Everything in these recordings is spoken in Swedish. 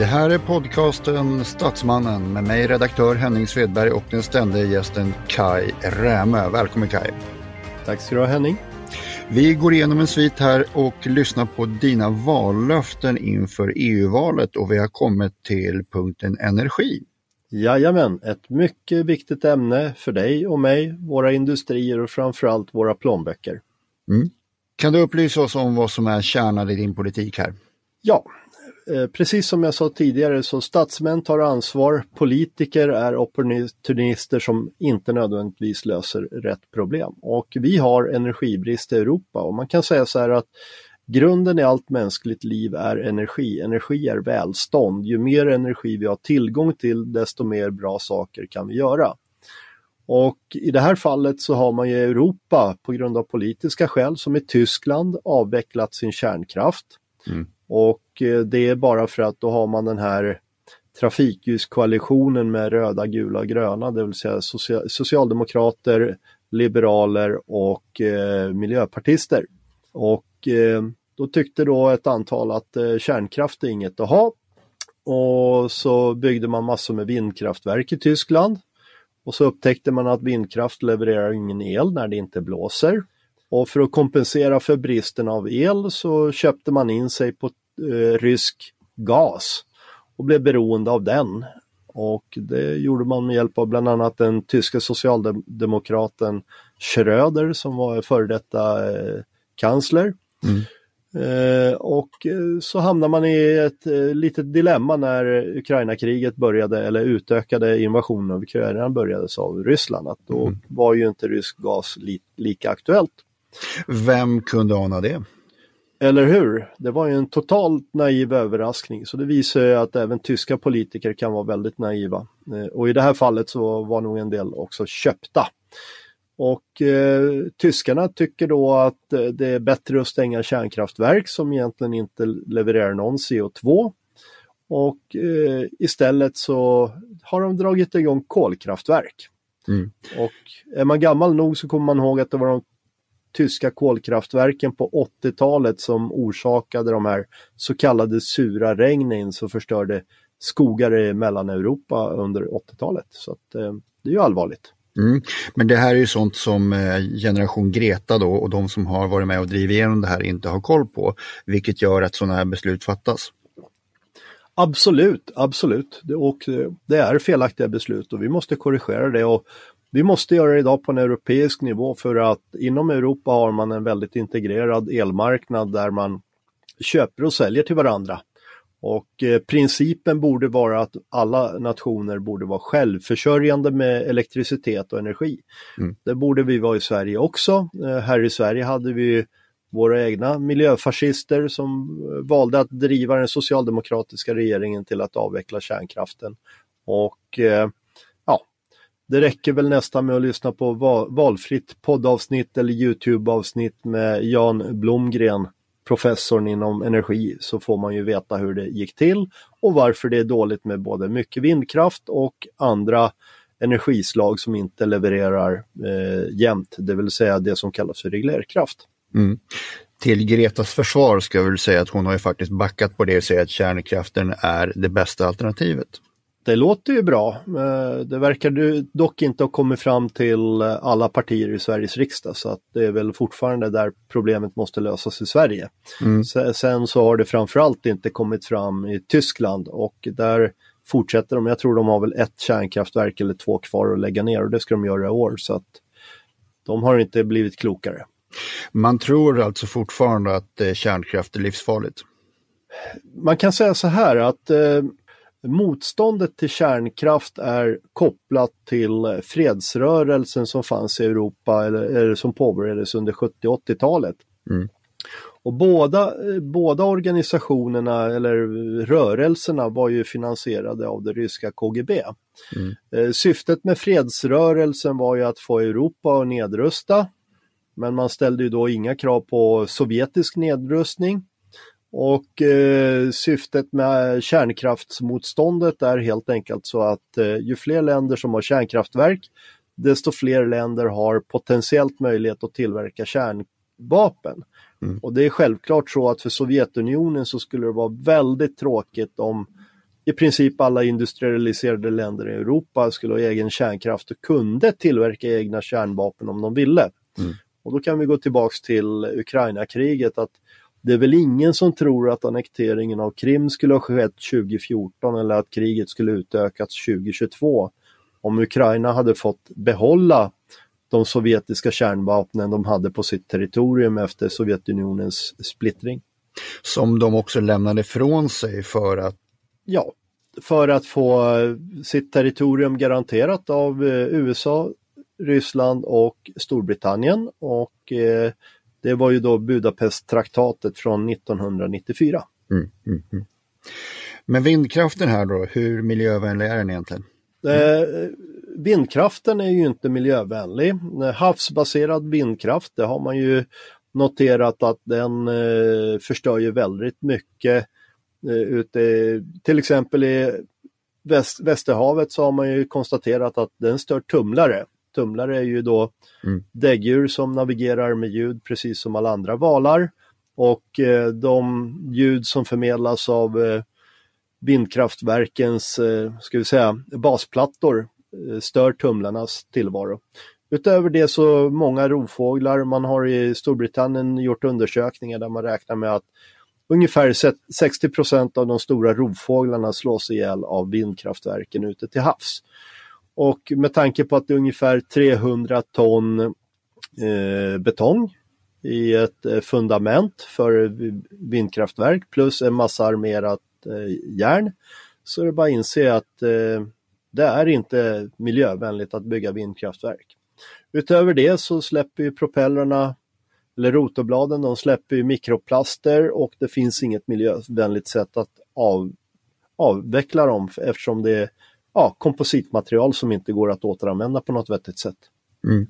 Det här är podcasten Statsmannen med mig redaktör Henning Svedberg och den ständiga gästen Kai Rämö. Välkommen Kai. Tack ska du ha Henning. Vi går igenom en svit här och lyssnar på dina vallöften inför EU-valet och vi har kommit till punkten energi. Jajamän, ett mycket viktigt ämne för dig och mig, våra industrier och framförallt våra plånböcker. Mm. Kan du upplysa oss om vad som är kärnan i din politik här? Ja, Eh, precis som jag sa tidigare så statsmän tar ansvar, politiker är opportunister som inte nödvändigtvis löser rätt problem. Och vi har energibrist i Europa och man kan säga så här att grunden i allt mänskligt liv är energi. Energi är välstånd. Ju mer energi vi har tillgång till desto mer bra saker kan vi göra. Och i det här fallet så har man i Europa på grund av politiska skäl som i Tyskland avvecklat sin kärnkraft. Mm. Och eh, det är bara för att då har man den här trafikljuskoalitionen med röda, gula, gröna, det vill säga socialdemokrater, liberaler och eh, miljöpartister. Och eh, då tyckte då ett antal att eh, kärnkraft är inget att ha. Och så byggde man massor med vindkraftverk i Tyskland. Och så upptäckte man att vindkraft levererar ingen el när det inte blåser. Och för att kompensera för bristen av el så köpte man in sig på eh, rysk gas och blev beroende av den. Och det gjorde man med hjälp av bland annat den tyska socialdemokraten Schröder som var före detta eh, kansler. Eh, och eh, så hamnar man i ett eh, litet dilemma när Ukraina-kriget började eller utökade invasionen av Ukraina börjades av Ryssland. Att då var ju inte rysk gas li lika aktuellt. Vem kunde ana det? Eller hur? Det var ju en totalt naiv överraskning så det visar ju att även tyska politiker kan vara väldigt naiva. Eh, Och i det här fallet så var nog en del också köpta. Och eh, tyskarna tycker då att eh, det är bättre att stänga kärnkraftverk som egentligen inte levererar någon CO2. Och eh, istället så har de dragit igång kolkraftverk. Mm. Och är man gammal nog så kommer man ihåg att det var de tyska kolkraftverken på 80-talet som orsakade de här så kallade sura regnen som förstörde skogar i Mellaneuropa under 80-talet. Så att, eh, det är ju allvarligt. Mm. Men det här är ju sånt som eh, generation Greta då och de som har varit med och drivit igenom det här inte har koll på, vilket gör att sådana här beslut fattas. Absolut, absolut. Det- Och eh, det är felaktiga beslut och vi måste korrigera det. Och vi måste göra det idag på en europeisk nivå för att inom Europa har man en väldigt integrerad elmarknad där man köper och säljer till varandra. Och eh, principen borde vara att alla nationer borde vara självförsörjande med elektricitet och energi. Mm. Det borde vi vara i Sverige också. Eh, här i Sverige hade vi våra egna miljöfascister som valde att driva den socialdemokratiska regeringen till att avveckla kärnkraften. Och eh, det räcker väl nästan med att lyssna på valfritt poddavsnitt eller Youtube-avsnitt med Jan Blomgren, professorn inom energi, så får man ju veta hur det gick till och varför det är dåligt med både mycket vindkraft och andra energislag som inte levererar eh, jämnt, det vill säga det som kallas för reglerkraft. Mm. Till Gretas försvar ska jag väl säga att hon har ju faktiskt backat på det och säger att kärnkraften är det bästa alternativet. Det låter ju bra. Eh, det verkar dock inte ha kommit fram till alla partier i Sveriges riksdag så att det är väl fortfarande där problemet måste lösas i Sverige. Mm. Sen så har det framförallt inte kommit fram i Tyskland och där fortsätter de. Jag tror de har väl ett kärnkraftverk eller två kvar att lägga ner och det ska de göra i år så att de har inte blivit klokare. Man tror alltså fortfarande att eh, kärnkraft är livsfarligt? Man kan säga så här att eh, motståndet till kärnkraft är kopplat till fredsrörelsen som fanns i Europa eller, eller som påbörjades under 70 80-talet. Mm. Och båda, båda organisationerna eller rörelserna var ju finansierade av det ryska KGB. Mm. Eh, syftet med fredsrörelsen var ju att få Europa att nedrusta. Men man ställde ju då inga krav på sovjetisk nedrustning. Och eh, syftet med kärnkraftsmotståndet är helt enkelt så att eh, ju fler länder som har kärnkraftverk, desto fler länder har potentiellt möjlighet att tillverka kärnvapen. Mm. Och det är självklart så att för Sovjetunionen så skulle det vara väldigt tråkigt om i princip alla industrialiserade länder i Europa skulle ha egen kärnkraft och kunde tillverka egna kärnvapen om de ville. Mm. Och då kan vi gå tillbaks till Ukraina-kriget att det är väl ingen som tror att annekteringen av Krim skulle ha skett 2014 eller att kriget skulle utökats 2022 om Ukraina hade fått behålla de sovjetiska kärnvapnen de hade på sitt territorium efter Sovjetunionens splittring. Som de också lämnade ifrån sig för att? Ja, för att få sitt territorium garanterat av eh, USA, Ryssland och Storbritannien och eh, det var ju då Budapest-traktatet från 1994. Mm, mm, mm. Men vindkraften här då, hur miljövänlig är den egentligen? Eh, vindkraften är ju inte miljövänlig. Havsbaserad vindkraft, det har man ju noterat att den eh, förstör ju väldigt mycket. Eh, ute, till exempel i väst, Västerhavet så har man ju konstaterat att den stör tumlare. Tumlare är ju då mm. däggdjur som navigerar med ljud precis som alla andra valar. Och eh, de ljud som förmedlas av eh, vindkraftverkens eh, ska vi säga, basplattor eh, stör tumlarnas tillvaro. Utöver det så många rovfåglar, man har i Storbritannien gjort undersökningar där man räknar med att ungefär 60% av de stora rovfåglarna slås ihjäl av vindkraftverken ute till havs. Och med tanke på att det är ungefär 300 ton eh, betong i ett eh, fundament för vindkraftverk plus en massa armerat eh, järn så är det bara att inse att eh, det är inte miljövänligt att bygga vindkraftverk. Utöver det så släpper ju propellrarna eller rotorbladen, de släpper ju mikroplaster och det finns inget miljövänligt sätt att av, avveckla dem eftersom det är ja, kompositmaterial som inte går att återanvända på något vettigt sätt. Mm.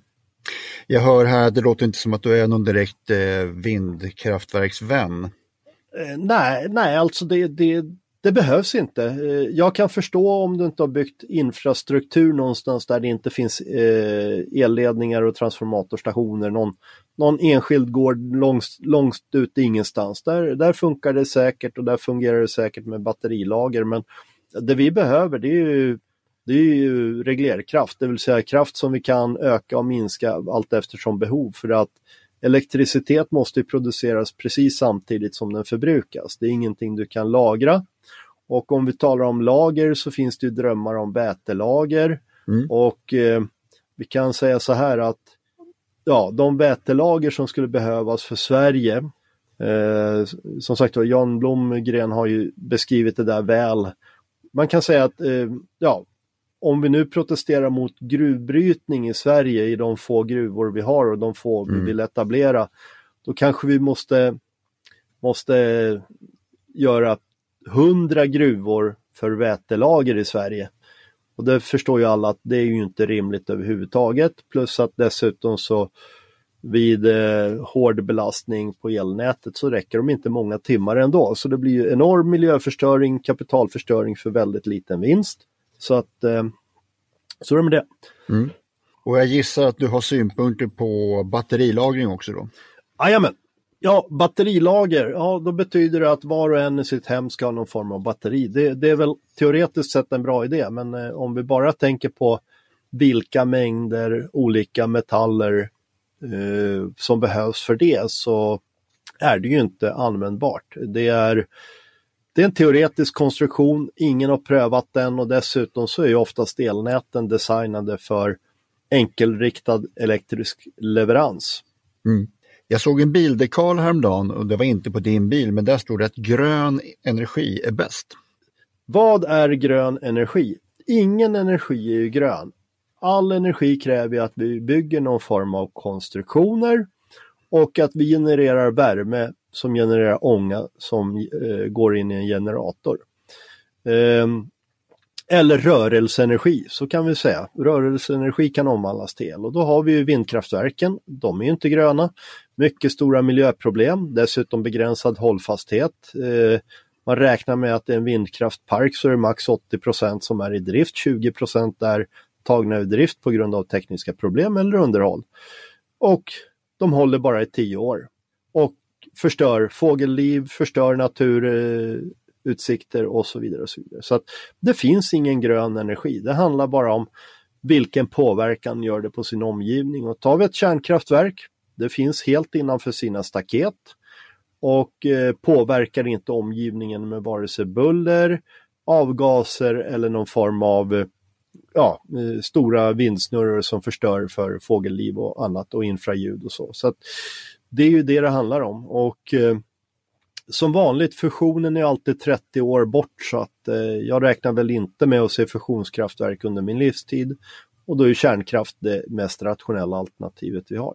Jag hör här, det låter inte som att du är någon direkt eh, vindkraftverksvän. Eh, nej, nej, alltså det, det, det behövs inte. Eh, jag kan förstå om du inte har byggt infrastruktur någonstans där det inte finns eh, elledningar och transformatorstationer, någon, någon enskild gård långt, långt ut ingenstans. Där, där funkar det säkert och där fungerar det säkert med batterilager. Men det vi behöver det är ju, det är ju reglerkraft, det vill säga kraft som vi kan öka och minska allt eftersom behov. För att elektricitet måste produceras precis samtidigt som den förbrukas. Det är ingenting du kan lagra. Och om vi talar om lager så finns det drömmar om vätelager. Mm. Och eh, vi kan säga så här att ja, de vätelager som skulle behövas för Sverige eh, som sagt var, Jan Blomgren har ju beskrivit det där väl man kan säga att eh, ja, om vi nu protesterar mot gruvbrytning i Sverige i de få gruvor vi har och de få mm. vi vill etablera, då kanske vi måste, måste göra hundra gruvor för vätelager i Sverige. Och det förstår ju alla att det är ju inte rimligt överhuvudtaget. Plus att dessutom så vid eh, hård belastning på elnätet så räcker de inte många timmar ändå. Så det blir enorm miljöförstöring, kapitalförstöring för väldigt liten vinst. Så att eh, så är det med det. Mm. Och jag gissar att du har synpunkter på batterilagring också då? Jajamän! Ja, batterilager, ja då betyder det att var och en i sitt hem ska ha någon form av batteri. Det, det är väl teoretiskt sett en bra idé, men eh, om vi bara tänker på vilka mängder olika metaller eh, som behövs för det så är det ju inte användbart. Det är, det är en teoretisk konstruktion, ingen har prövat den och dessutom så är ju oftast elnäten designade för enkelriktad elektrisk leverans. Mm. Jag såg en bildekal häromdagen och det var inte på din bil, men där stod det att grön energi är bäst. Vad är grön energi? Ingen energi är ju grön. All energi kräver att vi bygger någon form av konstruktioner och att vi genererar värme som genererar ånga som eh, går in i en generator. Eh, eller rörelseenergi, så kan vi säga. Rörelseenergi kan omvandlas till el och då har vi ju vindkraftverken. De är inte gröna. Mycket stora miljöproblem, dessutom begränsad hållfasthet. Eh, man räknar med att i en vindkraftpark så är det max 80% som är i drift, 20% är tagna ur drift på grund av tekniska problem eller underhåll. Och de håller bara i tio år. Och förstör fågelliv, förstör naturutsikter och så vidare. Och så vidare. Så att det finns ingen grön energi. Det handlar bara om vilken påverkan gör det på sin omgivning. Och tar vi ett kärnkraftverk, det finns helt innanför sina staket och eh, påverkar inte omgivningen med vare sig buller, avgaser eller någon form av eh, ja, eh, stora vindsnurror som förstör för fågelliv och annat och infraljud och så. Så att det är ju det det handlar om och eh, som vanligt fusionen är alltid 30 år bort så att eh, jag räknar väl inte med att se fusionskraftverk under min livstid och då är kärnkraft det mest rationella alternativet vi har.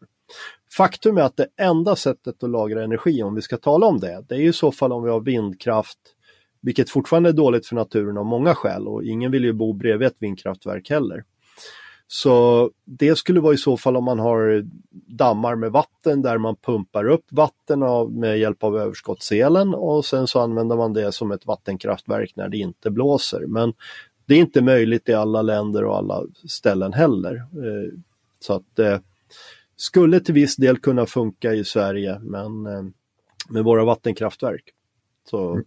Faktum är att det enda sättet att lagra energi, om vi ska tala om det, det är i så fall om vi har vindkraft, vilket fortfarande är dåligt för naturen av många skäl och ingen vill ju bo bredvid ett vindkraftverk heller. Så det skulle vara i så fall om man har dammar med vatten där man pumpar upp vatten av, med hjälp av överskottselen och sen så använder man det som ett vattenkraftverk när det inte blåser. Men det är inte möjligt i alla länder och alla ställen heller. Eh, så att det skulle till viss del kunna funka i Sverige men eh, med våra vattenkraftverk. Så mm.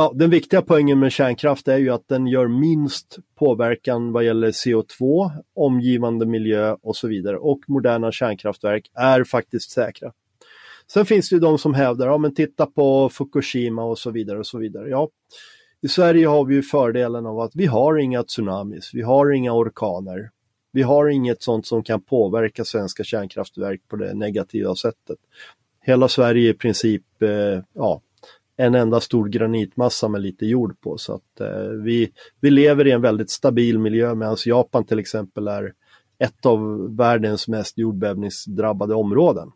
Ja, den viktiga poängen med kärnkraft är ju att den gör minst påverkan vad gäller CO2, omgivande miljö och så vidare. Och moderna kärnkraftverk är faktiskt säkra. Sen finns det ju de som hävdar, ja men titta på Fukushima och så vidare och så vidare. Ja, i Sverige har vi ju fördelen av att vi har inga tsunamis, vi har inga orkaner. Vi har inget sånt som kan påverka svenska kärnkraftverk på det negativa sättet. Hela Sverige är i princip, eh, ja, en enda stor granitmassa med lite jord på. Så att eh, vi, vi lever i en väldigt stabil miljö medan Japan till exempel är ett av världens mest jordbävningsdrabbade områden.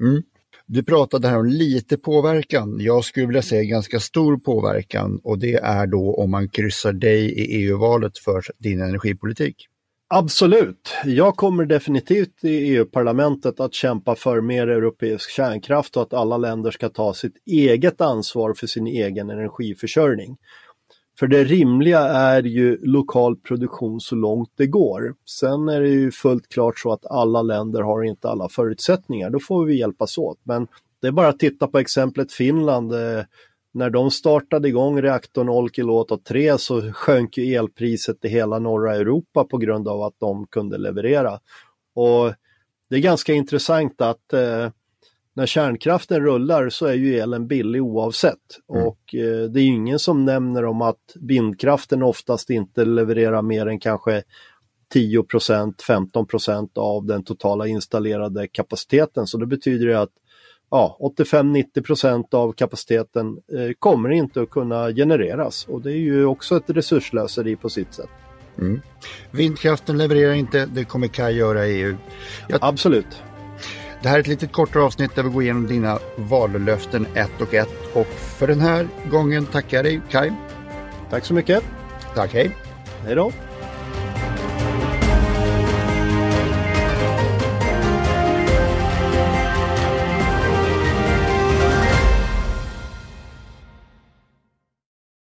Mm. Du pratade här om lite påverkan. Jag skulle vilja säga ganska stor påverkan och det är då om man kryssar dig i EU-valet för din energipolitik. Absolut. Jag kommer definitivt i EU-parlamentet att kämpa för mer europeisk kärnkraft och att alla länder ska ta sitt eget ansvar för sin egen energiförsörjning. För det rimliga är ju lokal produktion så långt det går. Sen är det ju fullt klart så att alla länder har inte alla förutsättningar. Då får vi hjälpas åt. Men det är bara att titta på exemplet Finland eh, när de startade igång reaktorn Olkiluoto 3 så sjönk ju elpriset i hela norra Europa på grund av att de kunde leverera. Och Det är ganska intressant att eh, när kärnkraften rullar så är ju elen billig oavsett. Mm. Och eh, det är ingen som nämner om att vindkraften oftast inte levererar mer än kanske 10% 15% av den totala installerade kapaciteten. Så det betyder att ja, 85-90% av kapaciteten eh, kommer inte att kunna genereras och det är ju också ett resurslöseri på sitt sätt. Mm. Vindkraften levererar inte, det kommer Kaj göra i EU. Jag... Absolut. Det här är ett litet kortare avsnitt där vi går igenom dina vallöften ett och ett. Och för den här gången tackar jag dig Kai. Tack så mycket. Tack, hej. Hej då.